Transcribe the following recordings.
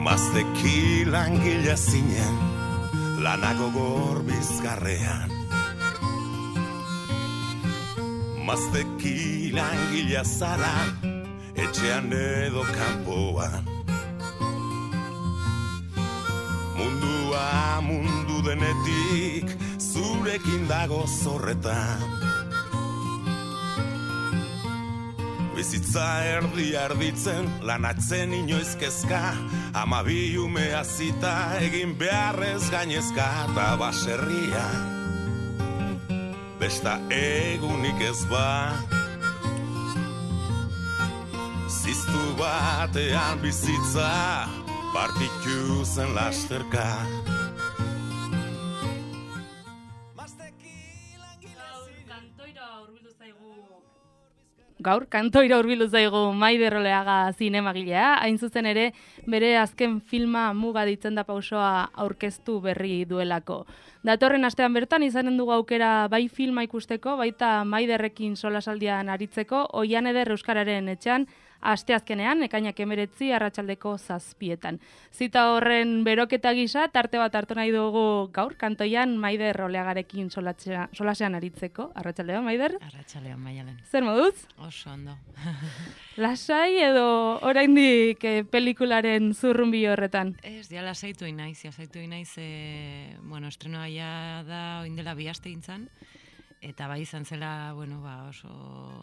Mazteki langila zinen Lanako gorbizgarrean Mazteki langila zara Etxean edo kanpoan. Mundua mundu denetik Zurekin dago zorretan. Bizitza erdi arditzen, lanatzen inoizkezka, ama bi ume azita, egin beharrez gainezka, eta baserria. Besta egunik ez ba, ziztu batean bizitza, partitu zen lasterka. Gaur kantoira hurbildu zaigu Maider Oleaga zinemagilea, hain zuzen ere bere azken filma muga ditzen da pausoa aurkeztu berri duelako. Datorren astean bertan izanen dugu aukera bai filma ikusteko, baita Maiderrekin solasaldian aritzeko, oian eder euskararen etxean, asteazkenean, ekainak emeretzi, arratsaldeko zazpietan. Zita horren beroketa gisa, tarte bat hartu nahi dugu gaur, kantoian Maider roleagarekin solasean aritzeko. Arratxaldean, Maider? Arratxaldean, Maialen. Zer moduz? Oso ondo. Lasai edo oraindik eh, pelikularen zurrumbi horretan? Ez, ja lasaitu inaiz, lasaitu inaiz, e, bueno, estrenoa ja da, oindela bi aste eta bai izan zela, bueno, ba, oso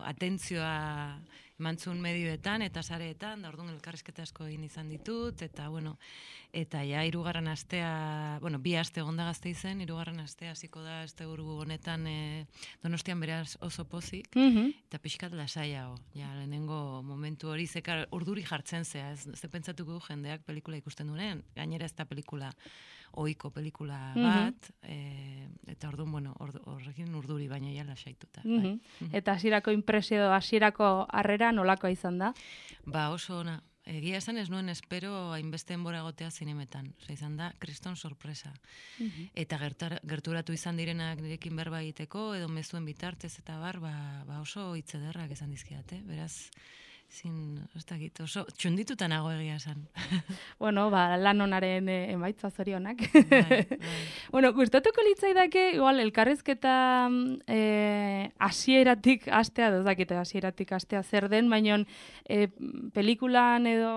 atentzioa emantzun medioetan eta sareetan, da orduan elkarrizketa asko egin izan ditut, eta bueno, eta ja, irugarren astea, bueno, bi aste gonda gazte izen, irugarren astea hasiko da, este buru honetan, e, donostian beraz oso pozik, mm eta pixkat lasaia, ja, lehenengo momentu hori, zekar, urduri jartzen zea, ez, ze pentsatuko jendeak pelikula ikusten duen, gainera ez da pelikula, oiko pelikula mhm. bat, e, eta orduan, bueno, horrekin urduri baina ja lasaituta. Mm -hmm. bai. Eta hasierako impresio, hasierako harrera nolakoa izan da? Ba, oso ona. Egia esan ez nuen espero hainbeste enbora gotea zinemetan. Osa, izan da, kriston sorpresa. Mhm. Eta gerturatu izan direnak nirekin berba egiteko, edo mezuen bitartez eta bar, ba, ba oso hitzederrak esan dizkiate. Beraz, zin, ez da oso, txundituta nago egia esan. bueno, ba, lan onaren eh, emaitza zorionak. bai, bai. bueno, gustatuko litzaidake, igual, elkarrezketa eh, asieratik astea, dozakite asieratik astea zer den, baino eh, pelikulan edo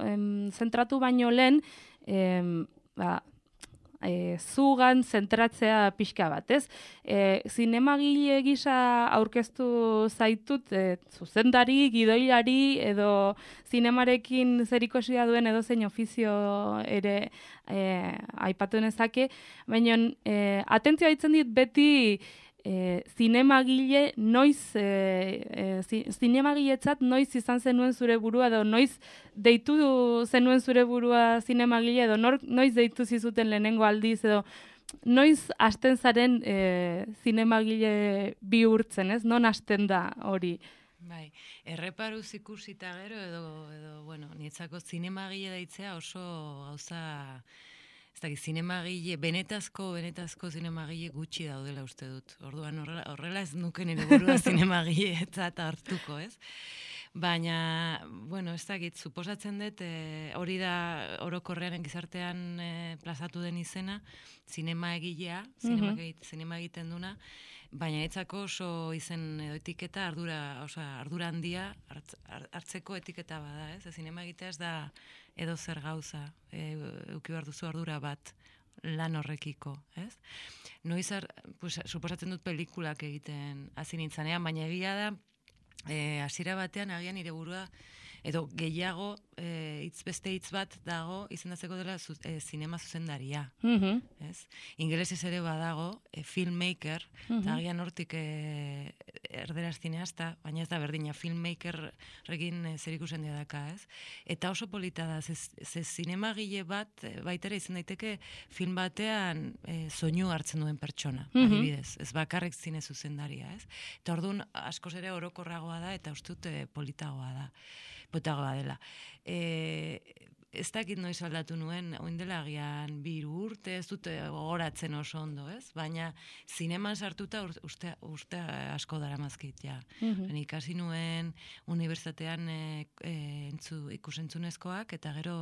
eh, zentratu baino lehen, eh, ba, e, zugan zentratzea pixka bat, ez? E, zinemagile gisa aurkeztu zaitut, e, zuzendari, gidoilari, edo zinemarekin zerikosia duen edo zein ofizio ere e, aipatu nezake, baina e, atentzioa itzen dit beti e, zinemagile noiz e, e, zinemagiletzat noiz izan zenuen zure burua edo noiz deitu zenuen zure burua zinemagile edo nor, noiz deitu zizuten lehenengo aldiz edo noiz hasten zaren e, zinemagile bihurtzen, ez? Non hasten da hori? Bai, erreparu ikusita gero edo, edo bueno, nietzako zinemagile daitzea oso gauza ez da, zinemagile, benetazko, benetazko zinemagile gutxi daudela uste dut. Orduan horrela, horrela ez nuken ere burua zinemagile eta hartuko, ez? Baina, bueno, ez dakit, suposatzen dut, e, hori da orokorrean gizartean e, plazatu den izena, zinema egilea, zinema, zinema egiten duna, baina etzako oso izen edo etiketa ardura, oza, ardura handia hartzeko etiketa bada, ez? Zinema egitea ez da, edo zer gauza, e, uki behar duzu ardura bat lan horrekiko, ez? Noiz, pues, suposatzen dut pelikulak egiten hasi nintzanean, baina egia da, e, hasiera batean agian nire burua edo gehiago e, hitz beste hitz bat dago izendatzeko dela zu, e, zinema zuzendaria. Mm -hmm. ez? Ingelesez ere badago e, filmmaker, mm -hmm. agian hortik e, erderaz zineazta, baina ez da berdina filmmaker regin e, zer ikusen daka, ez? Eta oso polita da, ze, ze zinema gile bat, baitera izan daiteke film batean e, soinu hartzen duen pertsona, mm -hmm. adibidez, ez bakarrik zine zuzendaria, ez? Eta orduan askoz ere orokorragoa da eta ustut e, politagoa da potagoa dela. E, ez dakit noiz aldatu nuen, oin dela agian biru urte, ez dute gogoratzen oso ondo, ez? Baina zineman sartuta uste, uste asko dara mazkit, ja. Mhm. Ben ikasi nuen unibertsitatean e, e, entzu, ikusentzunezkoak, eta gero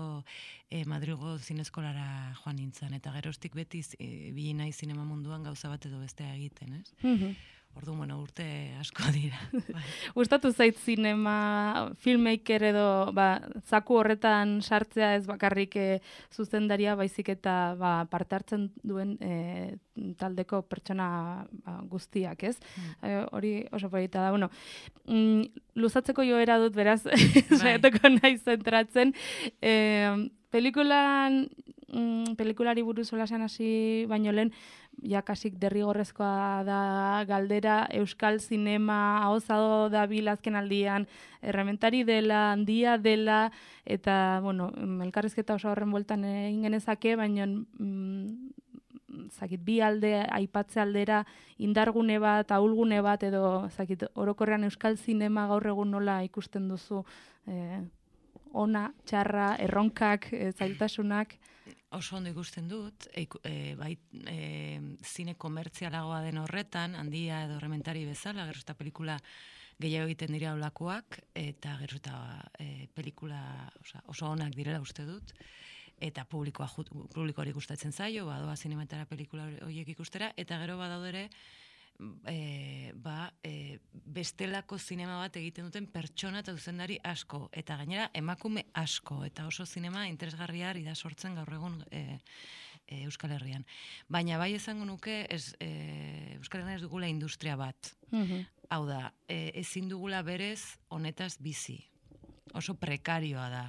e, Madrilgo zineskolara joan nintzen, eta geroztik beti e, bili nahi zinema munduan gauza bat edo bestea egiten, ez? Mhm. Ordu, bueno, urte asko dira. Bai. Gustatu zait zinema filmmaker edo ba, zaku horretan sartzea ez bakarrik e, zuzendaria baizik eta ba, parte hartzen duen e, taldeko pertsona ba, guztiak, ez? E, hori oso polita da. Bueno, mm, luzatzeko joera dut beraz, saiatuko nahi zentratzen. E, pelikulan mm, pelikulari buruz solasean hasi baino lehen ja kasik derrigorrezkoa da galdera euskal zinema ahozado da bil azken aldian errementari dela, handia dela eta bueno, elkarrizketa oso horren bueltan egin genezake, baina mm, zakit bi alde aipatze aldera indargune bat, ahulgune bat edo zakit orokorrean euskal zinema gaur egun nola ikusten duzu eh, ona, txarra, erronkak, eh, zailtasunak. Oso ondo ikusten dut, e, e, bai, e, zine komertzialagoa den horretan, handia edo rementari bezala, gero eta pelikula gehiago egiten dira olakoak, eta gero eta e, pelikula osa, oso onak direla uste dut, eta publikoa publikoari gustatzen zaio, badoa zinematara pelikula horiek ikustera, eta gero badaudere, e, ba, e, bestelako zinema bat egiten duten pertsona eta zuzendari asko, eta gainera emakume asko, eta oso zinema interesgarria da sortzen gaur egun e, e, Euskal Herrian. Baina bai esango nuke ez, e, Euskal Herrian ez dugula industria bat. Mhm. Hau da, e, ezin dugula berez honetaz bizi. Oso prekarioa da.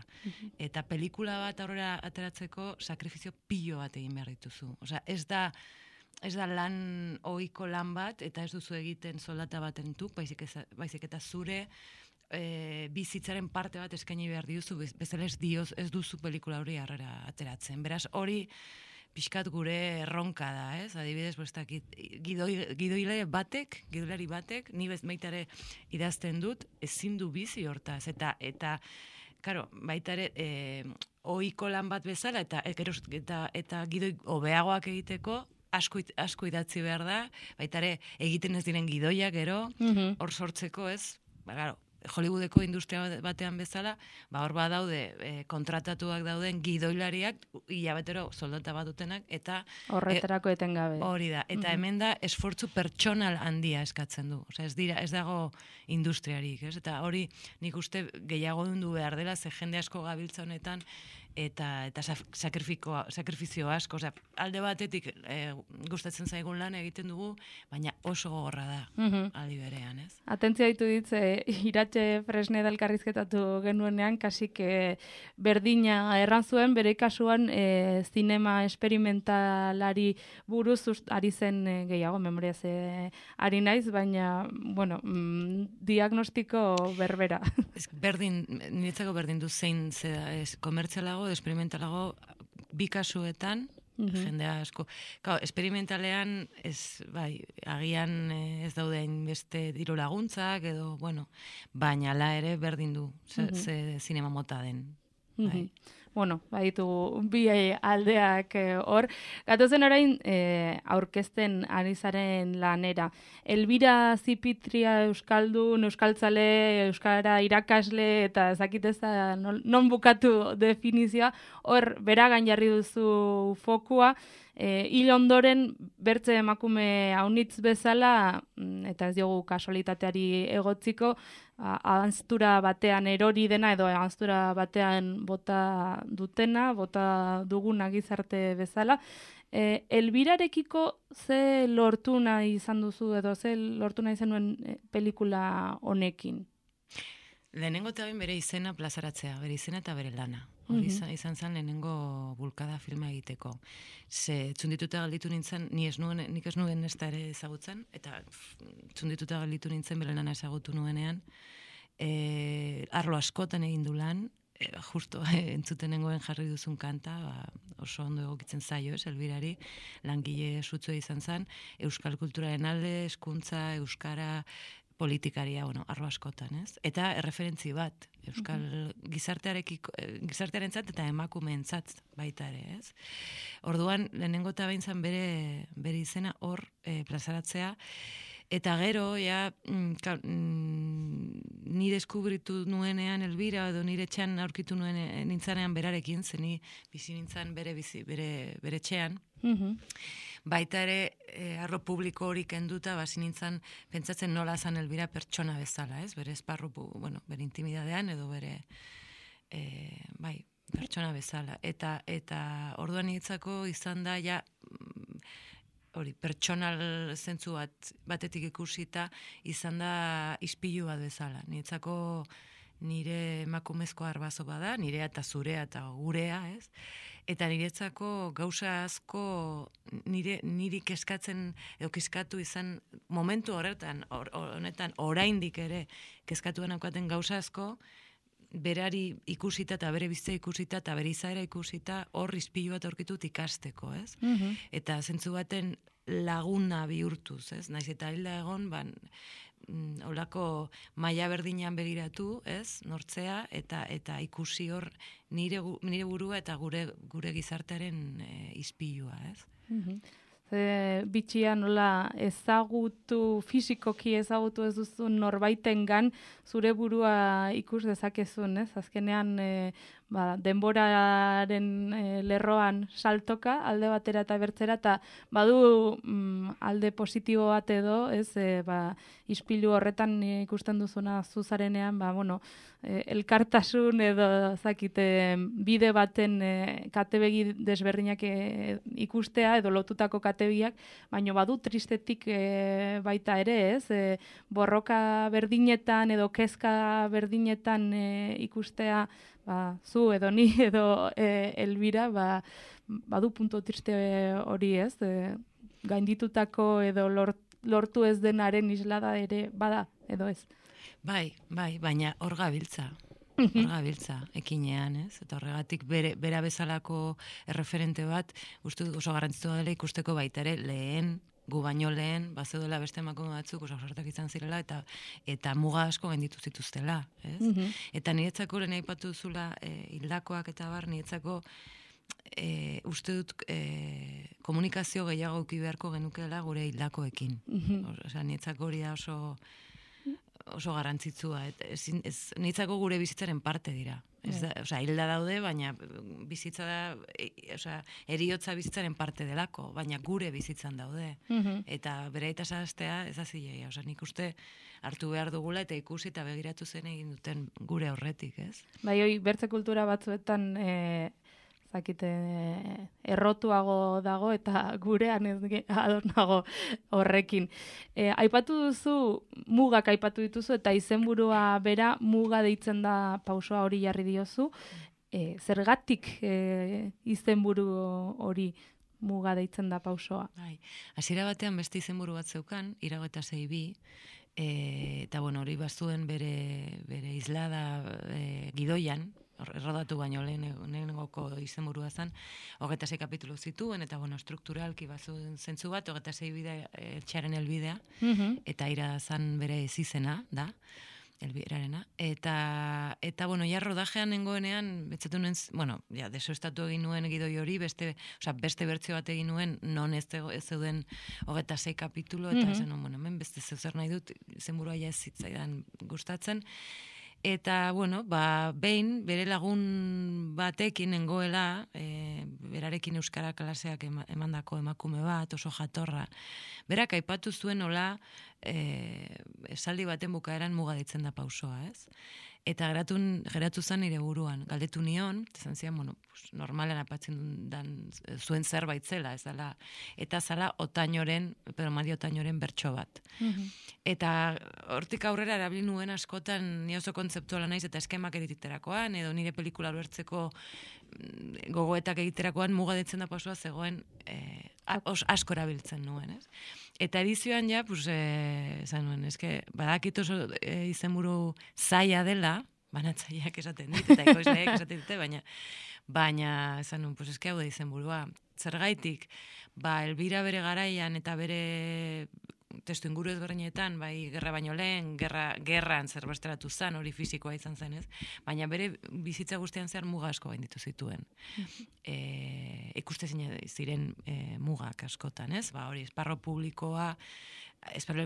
Eta pelikula bat aurrera ateratzeko sakrifizio pilo bat egin behar dituzu. Osea, ez da ez da lan ohiko lan bat eta ez duzu egiten soldata baten tuk, baizik, ez, baizik eta zure e, bizitzaren parte bat eskaini behar diozu, bez- bezala ez, dioz, ez duzu pelikula hori harrera ateratzen. Beraz, hori pixkat gure erronka da, ez? Adibidez, dakit, gidoi, gidoile batek, gidoilari batek, ni bez baitare idazten dut, ezin du bizi hortaz, eta, eta, Karo, baita ere, e, ohiko lan bat bezala, eta, eta, eta, eta gidoi hobeagoak egiteko, asko, asko idatzi behar da, baita ere, egiten ez diren gidoiak gero, Mhm. hor sortzeko ez, ba, claro, Hollywoodeko industria batean bezala, ba hor badaude e, kontratatuak dauden gidoilariak hilabetero soldata bat dutenak eta Horretarako etengabe. hori da. Eta hemen da esfortzu pertsonal handia eskatzen du. Osea, ez dira ez dago industriarik, ez? Eta hori nik uste gehiago du behar dela ze jende asko gabiltza honetan eta eta sakrifikoa, sakrifizio asko, osea, alde batetik e, gustatzen zaigun lan egiten dugu, baina oso gogorra da. Mhm. Aldi berean, ez? Atentzia ditu ditze, iratxe fresne elkarrizketatu genuenean, kasik eh, berdina erran zuen, bere kasuan eh, zinema esperimentalari buruz ust- ari zen eh, gehiago, memoria ze ari naiz, baina, bueno, mm, diagnostiko berbera. Ez, berdin, niretzako berdin du zein zera, ez, komertzialago, esperimentalago, bi kasuetan, Mhm. jende asko. Kau, esperimentalean, ez, bai, agian eh, ez daude beste diru laguntzak, edo, bueno, baina ala ere berdin du, ze, Mhm. ze zinema mota den. Mhm. Bai. Bueno, baditu bi aldeak eh, hor. Gatozen orain eh, aurkezten ari zaren lanera. Elbira Zipitria Euskaldun, Euskaltzale, Euskara irakasle eta ezakiteza non, bukatu definizioa, hor beragan jarri duzu fokua, E, hil ondoren bertze emakume haunitz bezala, mm, eta ez diogu kasualitateari egotziko, ahanztura batean erori dena edo ahanztura batean bota dutena, bota duguna gizarte bezala. E, elbirarekiko ze lortu nahi izan duzu edo ze lortu nahi zenuen e, pelikula honekin? Lehenengo eta bere izena plazaratzea, bere izena eta bere lana. Hori Mhm. izan, izan zen lehenengo bulkada filma egiteko. Ze txundituta galditu nintzen, ni ez nuen, nik ez nuen ez ere ezagutzen, eta txundituta galditu nintzen bere lana ezagutu nuenean. E, arlo askotan egin du lan, e, justo entzuten nengoen jarri duzun kanta, ba, oso ondo egokitzen zaio, ez, elbirari, langile sutzua izan zen, euskal kulturaren alde, eskuntza, euskara, politikaria, bueno, arro askotan, ez? Eta erreferentzi bat, Euskal gizartearekiko, eh, gizartearentzat eta emakumeentzat baita ere, ez? Orduan, lehenengo eta behintzan bere, bere izena hor e, plazaratzea, Eta gero, ja, mm, mm, ni deskubritu nuenean elbira, edo nire txan aurkitu nuen eh, nintzanean berarekin, zeni bizi nintzan bere, bizi, bere, bere txean. Mhm. Baita ere, e, arro publiko hori kenduta, basi nintzen, pentsatzen nola zan elbira pertsona bezala, ez? Bere esparru, bueno, bere intimidadean, edo bere, e, bai, pertsona bezala. Eta, eta orduan niretzako izan da, ja, mm, hori, pertsonal zentzu bat, batetik ikusita, izan da ispilu bat bezala. Niretzako nire emakumezko arbazo bada, nirea eta zurea eta gurea, ez? Eta niretzako gauza asko nire, niri kezkatzen edo kezkatu izan momentu horretan, hor- honetan oraindik ere kezkatu naukaten gauza asko, berari ikusita eta bere bizitza ikusita eta bere izaera ikusita hor izpilu bat aurkitut ikasteko, ez? Mhm. eta zentzu baten laguna bihurtuz, ez? Naiz eta hilda egon, ban, mm, olako maila berdinean begiratu, ez? Nortzea eta eta ikusi hor nire nire burua eta gure gure gizartearen e, ispilua, ez? Mhm. Ze bitxia nola ezagutu, fisikoki ezagutu ez duzun norbaitengan zure burua ikus dezakezun, ez? Azkenean e, ba, denboraren e, lerroan saltoka alde batera eta bertzera eta badu mm, alde positibo bat edo, ez? E, ba, ispilu horretan ikusten duzuna zuzarenean, ba, bueno, e, elkartasun edo zakite bide baten e, katebegi desberdinak e, ikustea edo lotutako katebiak, baino badu tristetik e, baita ere, ez? E, borroka berdinetan edo kezka berdinetan e, ikustea ba, zu edo ni edo e, elbira, ba, badu punto triste hori ez, e, gainditutako edo lort, lortu ez denaren islada ere bada, edo ez. Bai, bai, baina hor gabiltza. Hor gabiltza, ekinean, ez? Eta horregatik bere, bera bezalako erreferente bat, uste oso garrantzitu dela ikusteko baita ere lehen, gu baino lehen, bazeudela beste emakume batzuk oso sortak izan zirela, eta eta muga asko gainditu zituztela, ez? Mhm. Eta niretzako lehen aipatu duzula e, hildakoak eta bar, niretzako e, uste dut e, komunikazio gehiago uki beharko genukeela gure hildakoekin. Mhm. Osea, niretzako hori da oso oso garrantzitsua. Et, ezin, ez, niretzako gure bizitzaren parte dira. Ez da, osea, hilda daude, baina bizitza da, e, osea, eriotza bizitzaren parte delako, baina gure bizitzan daude. Mhm. Eta bere aita zahaztea, ez da zilea. Osea, nik uste hartu behar dugula eta ikusi eta begiratu zen egin duten gure horretik, ez? Bai, hoi, bertze kultura batzuetan e, zakite errotuago dago eta gurean ez ados nago horrekin. E, aipatu duzu, mugak aipatu dituzu eta izenburua bera muga deitzen da pausoa hori jarri diozu. E, zergatik e, izenburu hori muga deitzen da pausoa? Bai, hasiera batean beste izenburu bat zeukan, irago eta zei bi, e, eta bueno, hori bazuen bere, bere islada e, gidoian, errodatu baino lehen lehenengoko izenburua zen, hogeta sei kapitulu zituen, eta bueno, strukturalki bazuen zentzu bat, hogeta sei bidea, e, txaren elbidea, Mhm. eta ira zan bere ezizena, da, elbierarena. Eta, eta bueno, ja rodajean nengoenean, betzatu nuen, bueno, ja, desoestatu egin nuen gidoi hori, beste, osea, beste bertzio bat egin nuen, non ez, ez zeuden hogeta sei kapitulu, eta Mhm. esan nuen, bueno, hemen beste zeu zer nahi dut, zenburua ja ez zitzaidan gustatzen. Eta, bueno, ba, behin, bere lagun batekin nengoela, e, berarekin euskara klaseak ema, emandako emakume bat, oso jatorra. Berak aipatu zuen hola, e, esaldi baten bukaeran muga ditzen da pausoa, ez? Eta geratun, geratu zen nire buruan, galdetu nion, esan zian, bueno, pues, normalen apatzen dan zuen zerbait zela, ez dela, eta zala otainoren, pero Mari otainoren bertso bat. Mhm. Eta hortik aurrera erabili nuen askotan ni oso kontzeptuala naiz eta eskemak edititerakoan edo nire pelikula ulertzeko mm, gogoetak egiterakoan muga ditzen da pasoa zegoen eh, a- os, asko erabiltzen nuen, ez? Eta edizioan ja, pues, eh, esan nuen, eske, badakit oso eh, izenburu zaila dela, banatzaileak esaten dit, eta ekoizleak esaten dute, baina, baina, esan nuen, pues, eske hau da izenburua. Zergaitik, ba, Elbira bere garaian eta bere testu inguru ezberdinetan, bai gerra baino lehen, gerra, gerran zerbesteratu zan, hori fisikoa izan zen ez, baina bere bizitza guztian zehar muga asko gainditu zituen. e, ikuste ziren e, mugak askotan, ez? Ba, hori, esparro publikoa,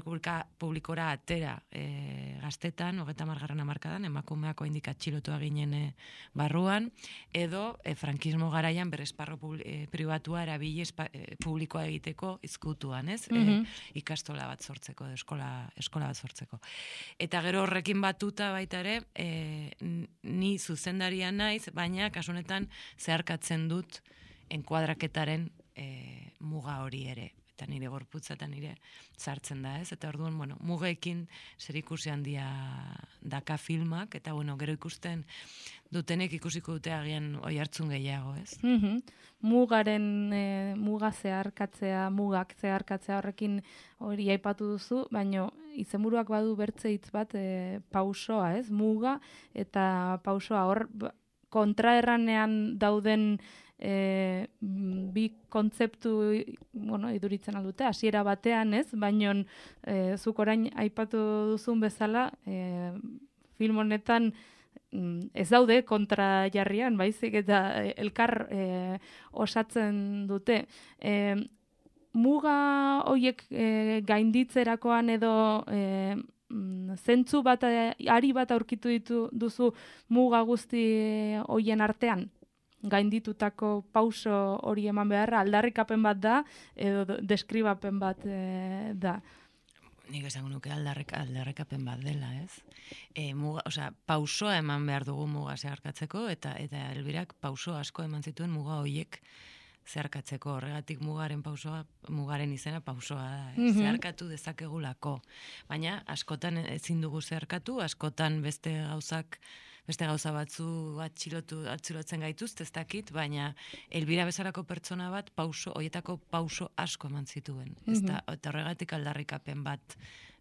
Publika, publikora atera e, gaztetan, hogeta margarren amarkadan, emakumeako indika txilotua ginen e, barruan, edo e, frankismo garaian bere esparro e, privatua erabili e, publikoa egiteko izkutuan, ez? Mm ikastola bat sortzeko, eskola, eskola bat sortzeko. Eta gero horrekin batuta baita ere, e, ni zuzendaria naiz, baina kasunetan zeharkatzen dut enkuadraketaren e, muga hori ere eta nire gorputza eta nire sartzen da, ez? Eta orduan, bueno, mugeekin zer ikusi handia daka filmak, eta bueno, gero ikusten dutenek ikusiko dute agian oi hartzun gehiago, ez? Mm Mugaren e, muga zeharkatzea, mugak zeharkatzea horrekin hori aipatu duzu, baino izenburuak badu bertze hitz bat e, pausoa, ez? Muga eta pausoa hor ba, kontraerranean dauden e, bi kontzeptu bueno, iduritzen aldute, hasiera batean ez, baino e, zuk orain aipatu duzun bezala, e, film honetan mm, ez daude kontra jarrian, baizik eta elkar e, osatzen dute. E, muga hoiek e, gainditzerakoan edo e, zentzu bat, ari bat aurkitu ditu duzu muga guzti hoien artean? Gainditutako pauso hori eman beharra, aldarrikapen bat da, edo deskribapen bat e, da. Nik esango nuke aldarrek, aldarrikapen bat dela, ez? E, muga, osea, pausoa eman behar dugu muga zeharkatzeko, eta eta elbirak pauso asko eman zituen muga hoiek zeharkatzeko. Horregatik mugaren pausoa, mugaren izena pausoa da. Mm Zeharkatu dezakegulako. Baina, askotan ezin dugu zeharkatu, askotan beste gauzak beste gauza batzu atxilotu atxilotzen gaituzte ez dakit, baina Elbira bezalako pertsona bat pauso hoietako pauso asko eman zituen. Mm -hmm. eta horregatik aldarrikapen bat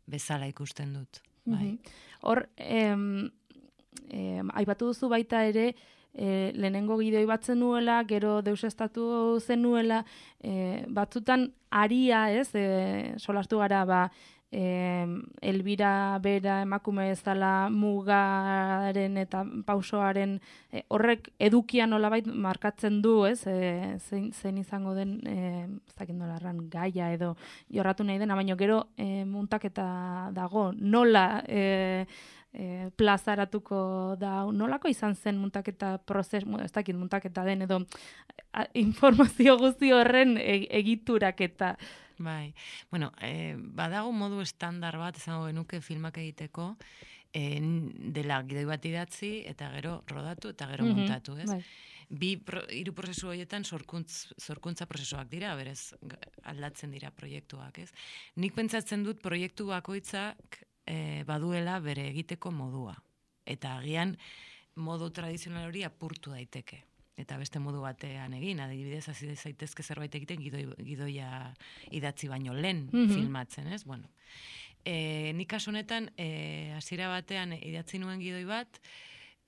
bezala ikusten dut. Bai. Mhm. Hor, em, em, aipatu duzu baita ere, e, lehenengo gidoi bat zenuela, gero deus estatu zenuela, e, batzutan aria, ez, e, solastu gara, ba, eh, elbira bera emakume ez dela mugaren eta pausoaren eh, horrek edukia nolabait markatzen du, ez? E, zein, zein izango den eh erran gaia edo jorratu nahi dena, baina gero eh muntaketa dago nola eh E, plazaratuko da nolako izan zen muntaketa prozes, ez dakit muntaketa den edo informazio guzti horren e, egiturak eta Bai, bueno, e, badago modu estandar bat, izango genuke filmak egiteko, e, dela gidoi bat idatzi, eta gero rodatu, eta gero mm montatu, ez? Bai. Bi pro, iru prozesu horietan sorkuntz, sorkuntza prozesuak dira, berez aldatzen dira proiektuak, ez? Nik pentsatzen dut proiektu bakoitzak e, baduela bere egiteko modua. Eta agian modu tradizional hori apurtu daiteke eta beste modu batean egin, adibidez hasi zaitezke zerbait egiten gidoi, gidoia idatzi baino lehen mhm. filmatzen, ez? Bueno, e, nik kasu honetan e, hasiera batean idatzi nuen gidoi bat,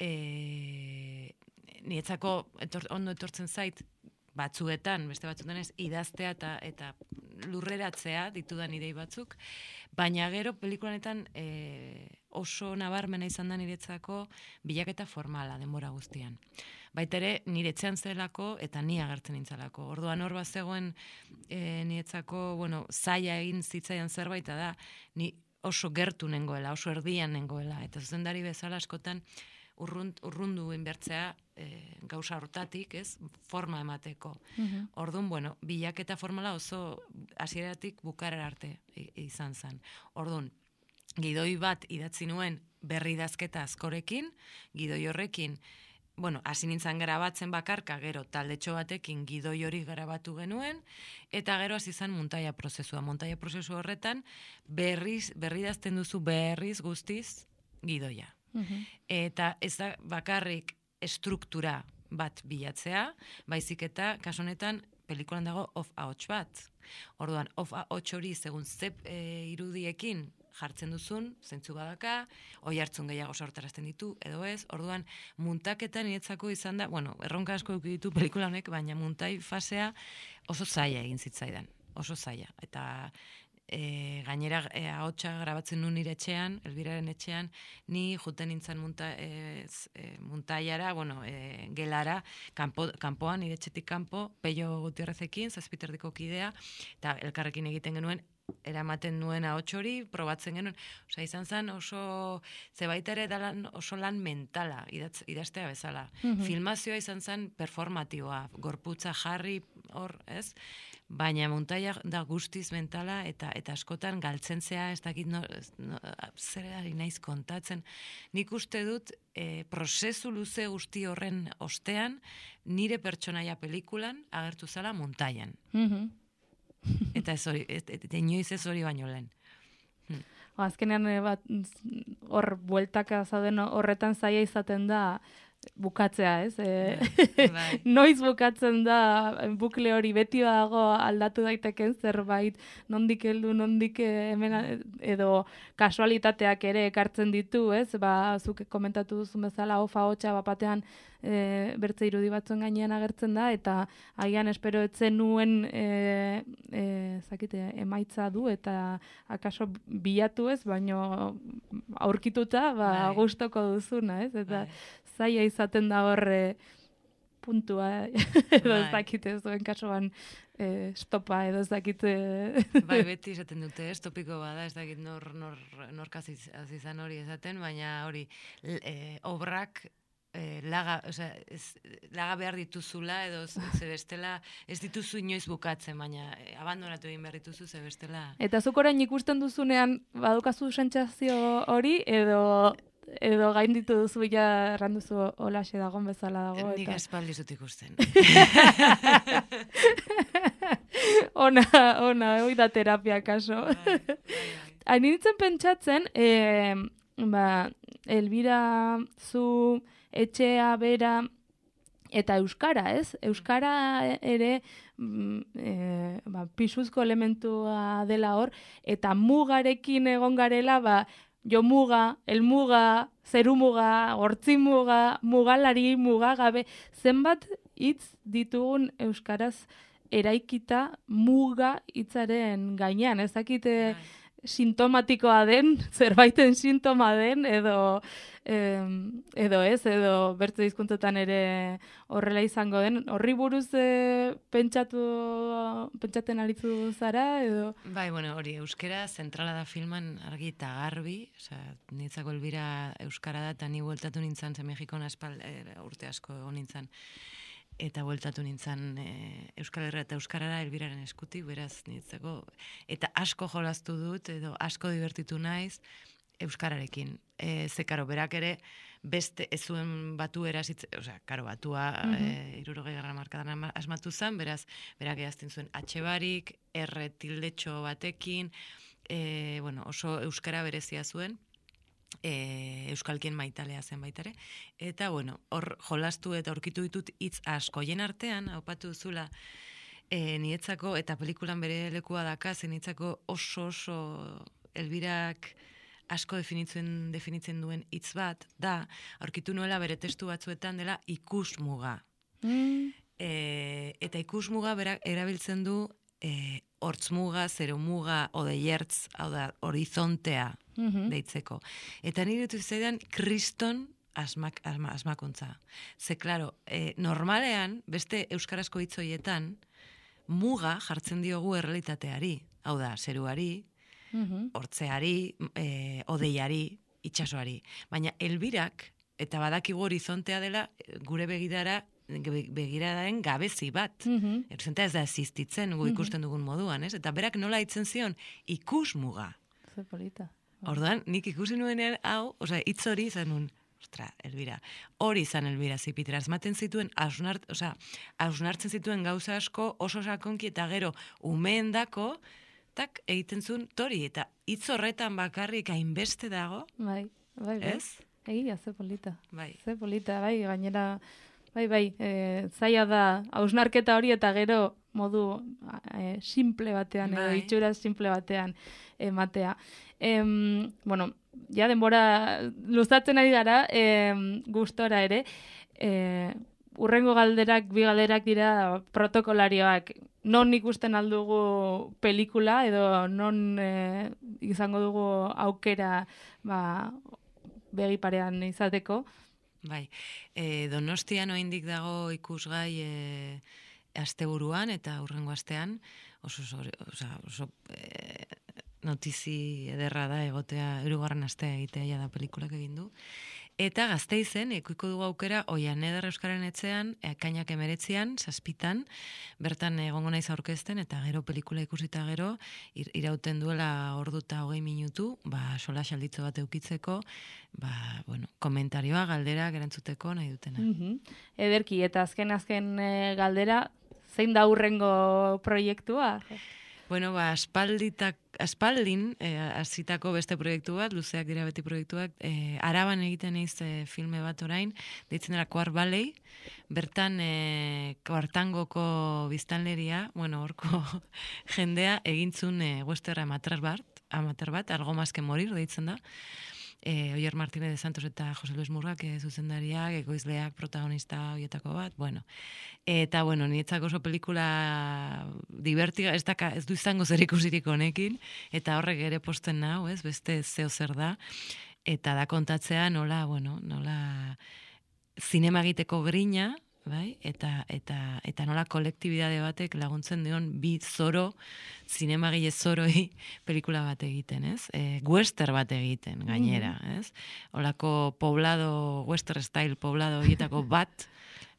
e, nietzako etor, ondo etortzen zait batzuetan, beste batzuetan ez, idaztea eta eta lurreratzea ditudan idei batzuk, baina gero pelikulanetan e, oso nabarmena izan da niretzako bilaketa formala denbora guztian baita ere nire etxean zelako eta ni agertzen nintzalako. Orduan hor bat zegoen e, niretzako, bueno, zaila egin zitzaian zerbait da, ni oso gertu nengoela, oso erdian nengoela. Eta zuzendari bezala askotan urrunt, urrundu inbertzea e, gauza hortatik, ez, forma emateko. Mm Orduan, bueno, bilaketa formala oso hasieratik bukarar arte izan zen. Orduan, gidoi bat idatzi nuen berri dazketa askorekin, gidoi horrekin, bueno, hasi nintzen grabatzen bakarka, gero taldetxo batekin gidoi hori grabatu genuen, eta gero hasi izan montaia prozesua. Montaia prozesu horretan, berriz, berri dazten duzu berriz guztiz gidoia. Mhm. Eta ez da bakarrik estruktura bat bilatzea, baizik eta kasonetan pelikulan dago off ahots bat. Orduan, off ahots hori segun zep e, irudiekin jartzen duzun, zentzu badaka, oi hartzun gehiago sortarazten ditu, edo ez, orduan, muntaketan niretzako izan da, bueno, erronka asko ditu pelikula honek, baina muntai fasea oso zaila egin zitzaidan, oso zaila. Eta e, gainera e, ahotsa grabatzen nuen nire etxean, elbiraren etxean, ni juten nintzen munta, e, e, muntaiara, bueno, e, gelara, kanpo, kanpoan, nire etxetik kanpo, peio gutierrezekin, zazpiterdiko kidea, eta elkarrekin egiten genuen, eramaten nuen ahots hori, probatzen genuen, osea, izan zen oso, zebaita ere dalan oso lan mentala, idatz, idaztea bezala. Mhm. Filmazioa izan zen performatiboa, gorputza jarri hor, ez? Baina montaia da guztiz mentala eta eta askotan galtzen zea, ez dakit no, no, zer naiz kontatzen. Nik uste dut e, prozesu luze guzti horren ostean nire pertsonaia pelikulan agertu zala montaian. Mhm. Eta ez hori, et, et, et, inoiz ez hori baino lehen. Ba, Azkenean eh, bat hor bueltaka zauden horretan zaia izaten da bukatzea, ez? E, Bai. noiz bukatzen da bukle hori beti dago aldatu daiteken zerbait, nondik heldu, nondik eh, hemen edo kasualitateak ere ekartzen ditu, ez? Ba, zuk komentatu duzu bezala ofa hotxa bapatean e, bertze irudi batzuen gainean agertzen da eta agian espero etzen nuen e, e, zakite, emaitza du eta akaso bilatu ez, baino aurkituta ba, Bai. gustoko duzuna, ez? Eta Bai. zaila izaten da horre puntua edo ez Bai. dakite zuen kasuan e, stopa edo ez dakite Bai, beti esaten dute, ez topiko bada, ez dakit nor, nor, nork hasi hasi izan hori esaten, baina hori e, obrak e, laga, osea, ez, laga behar dituzula edo ze bestela ez dituzu inoiz bukatzen, baina e, abandonatu egin behar dituzu ze bestela. Eta zuk orain ikusten duzunean badukazu sentsazio hori edo edo gainditu duzu ja erranduzu holaxe dagon bezala dago Nik eta espaldi zut ikusten. ona ona hoi da terapia kaso. Bai, bai, bai. Hain nintzen pentsatzen, e, ba, Elbira zu etxea bera eta Euskara, ez? Euskara ere e, ba, pisuzko elementua dela hor, eta mugarekin egon garela, ba, jo muga, elmuga, zerumuga, hortzimuga, mugalari, mugagabe, zenbat hitz ditugun Euskaraz eraikita muga hitzaren gainean, ez dakite Bai. Sintomatikoa den, zerbaiten sintoma den, edo, em, edo ez, edo bertze hizkuntzetan ere horrela izango den. Horri buruz e, pentsatu, pentsaten aritu zara, edo... Bai, bueno, hori euskera zentrala da filman argi eta garbi, osea, nitzako elbira euskara da, eta ni bueltatu nintzen, ze Mexikon aspal, e, urte asko egon nintzen, eta bueltatu nintzen e, Euskal Herria eta Euskarara elbiraren eskutik, beraz nitzako, eta asko jolastu dut, edo asko divertitu naiz, Euskararekin. E, ze, karo, berak ere, beste ez zuen batu erazitz, osea, karo, batua mm Mhm. irurogei garra markadan asmatu zen, beraz, berak edazten zuen atxe barik, erre tildetxo batekin, e, bueno, oso euskara berezia zuen, e, euskalkien maitalea zen baitare. Eta, bueno, hor jolastu eta aurkitu ditut hitz asko. Hien artean, haupatu duzula, e, nietzako, eta pelikulan bere lekua daka, zen nietzako oso oso elbirak asko definitzen, definitzen duen hitz bat, da, aurkitu nuela bere testu batzuetan dela ikusmuga. Mm, E, eta ikusmuga berak erabiltzen du e, hortzmuga, zeromuga, odeiertz, hau da, horizontea mhm. deitzeko. Eta nire dut zaidan kriston asmak, asma, asmakuntza. Ze, klaro, e, normalean, beste euskarazko hitz horietan, muga jartzen diogu errealitateari. Hau da, zeruari, Mhm. hortzeari, e, odeiari, itsasoari. Baina elbirak, eta badakigu horizontea dela, gure begidara, begiradaen gabezi bat. Mhm. Horizontea ez da existitzen gu ikusten dugun moduan, ez? Eta berak nola hitzen zion, ikusmuga. Ze polita. Orduan, nik ikusi nuenean hau, osea, hitz hori izan nun, ostra, Elbira, hori izan Elbira zipitera, asmaten zituen, hausnart, osea, hausnartzen zituen gauza asko oso sakonki eta gero umeendako, tak, egiten zuen tori, eta hitz horretan bakarrik hainbeste dago, Bai, bai, bai. ez? Egia, ze polita. Bai. Ze polita, bai, gainera, bai, bai, e, zaila da, hausnarketa hori eta gero modu e, simple batean, edo Bai. itxura simple batean ematea. Em, bueno, ja denbora luzatzen ari gara, em, gustora ere, e, urrengo galderak, bi galderak dira protokolarioak. non ikusten aldugu pelikula edo non e, izango dugu aukera ba, begi parean izateko. Bai, e, donostian oindik dago ikusgai e, asteburuan eta urrengo astean, oso, oso, oso e, notizi ederra da egotea erugarren astea egitea da pelikulak egin du. Eta gazteizen, ikuiko dugu aukera, oian eder euskaren etxean, ekainak emeretzian, saspitan, bertan egongo naiz aurkezten, eta gero pelikula ikusita gero, irauten duela orduta hogei minutu, ba, sola xalditzo bat eukitzeko, ba, bueno, komentarioa, galdera, gerantzuteko nahi dutena. Mm Ederki, eta azken azken eh, galdera, zein da hurrengo proiektua? Bueno, ba, aspalditak, aspaldin, eh, azitako beste proiektu bat, luzeak dira beti proiektuak, eh, araban egiten eiz eh, filme bat orain, ditzen dira Kuar Balei, bertan eh, kuartangoko biztanleria, bueno, orko jendea, egintzun eh, westerra amater bat, amater bat, algo mazke morir, deitzen da, e, Oier Martínez de Santos eta Jose Luis Murrak e, zuzendariak, egoizleak protagonista hoietako bat, bueno. Eta, bueno, nietzako oso pelikula divertiga, ez, daka, ez du izango zer ikusirik honekin, eta horrek ere posten nau, ez, beste zeo zer da, eta da kontatzea nola, bueno, nola zinema egiteko grina, bai? Eta, eta, eta nola kolektibidade batek laguntzen dion bi zoro, zinemagile zoroi pelikula bat egiten, ez? E, western bat egiten, gainera, mm ez? Olako poblado, western style poblado horietako bat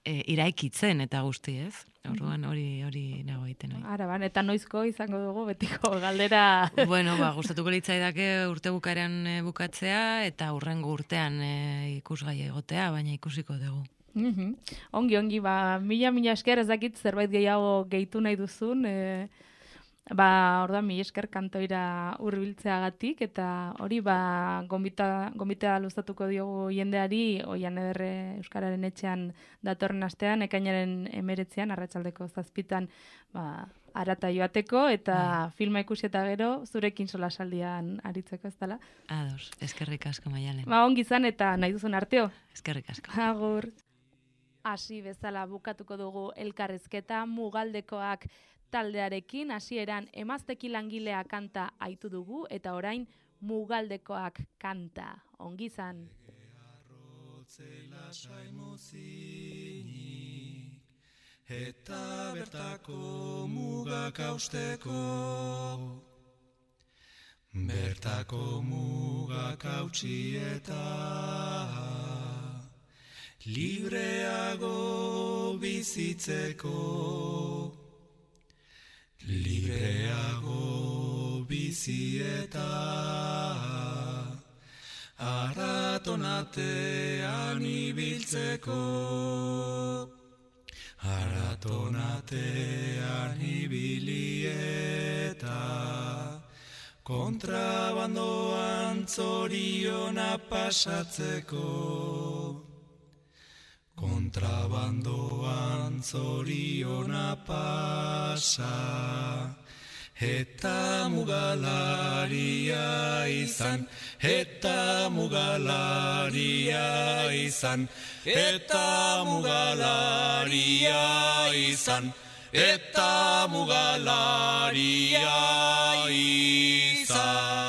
e, iraikitzen eta guzti, ez? Orduan hori hori nago egiten hori. Ara, ban, eta noizko izango dugu betiko galdera. bueno, ba, gustatuko litzaidake urte bukaren e, bukatzea eta urrengo urtean e, ikusgai egotea, baina ikusiko dugu. Mm Ongi, ongi, ba, mila, mila esker ezakit zerbait gehiago gehitu nahi duzun, e, ba, orda, mi esker kantoira urbiltzeagatik, eta hori, ba, gombita, gombita luztatuko diogu jendeari, oian ederre Euskararen etxean datorren astean, ekainaren emeretzean, arratsaldeko zazpitan, ba, arata joateko, eta bai. filma ikusi eta gero, zurekin sola saldian aritzeko ez dela. Ados, eskerrik asko maialen. Ba, ongi zan, eta nahi duzun arteo. Eskerrik asko. Agur hasi bezala bukatuko dugu elkarrezketa mugaldekoak taldearekin. Hasieran emazteki langilea kanta aitu dugu eta orain mugaldekoak kanta. Ongizan eta bertako mugak austeko bertako mugak eta libreago bizitzeko. Libreago bizieta. Aratonatean ibiltzeko. Aratonatean ibilieta. Kontrabandoan zoriona pasatzeko kontrabandoan zoriona pasa eta mugalaria izan eta mugalaria izan eta mugalaria izan eta mugalaria izan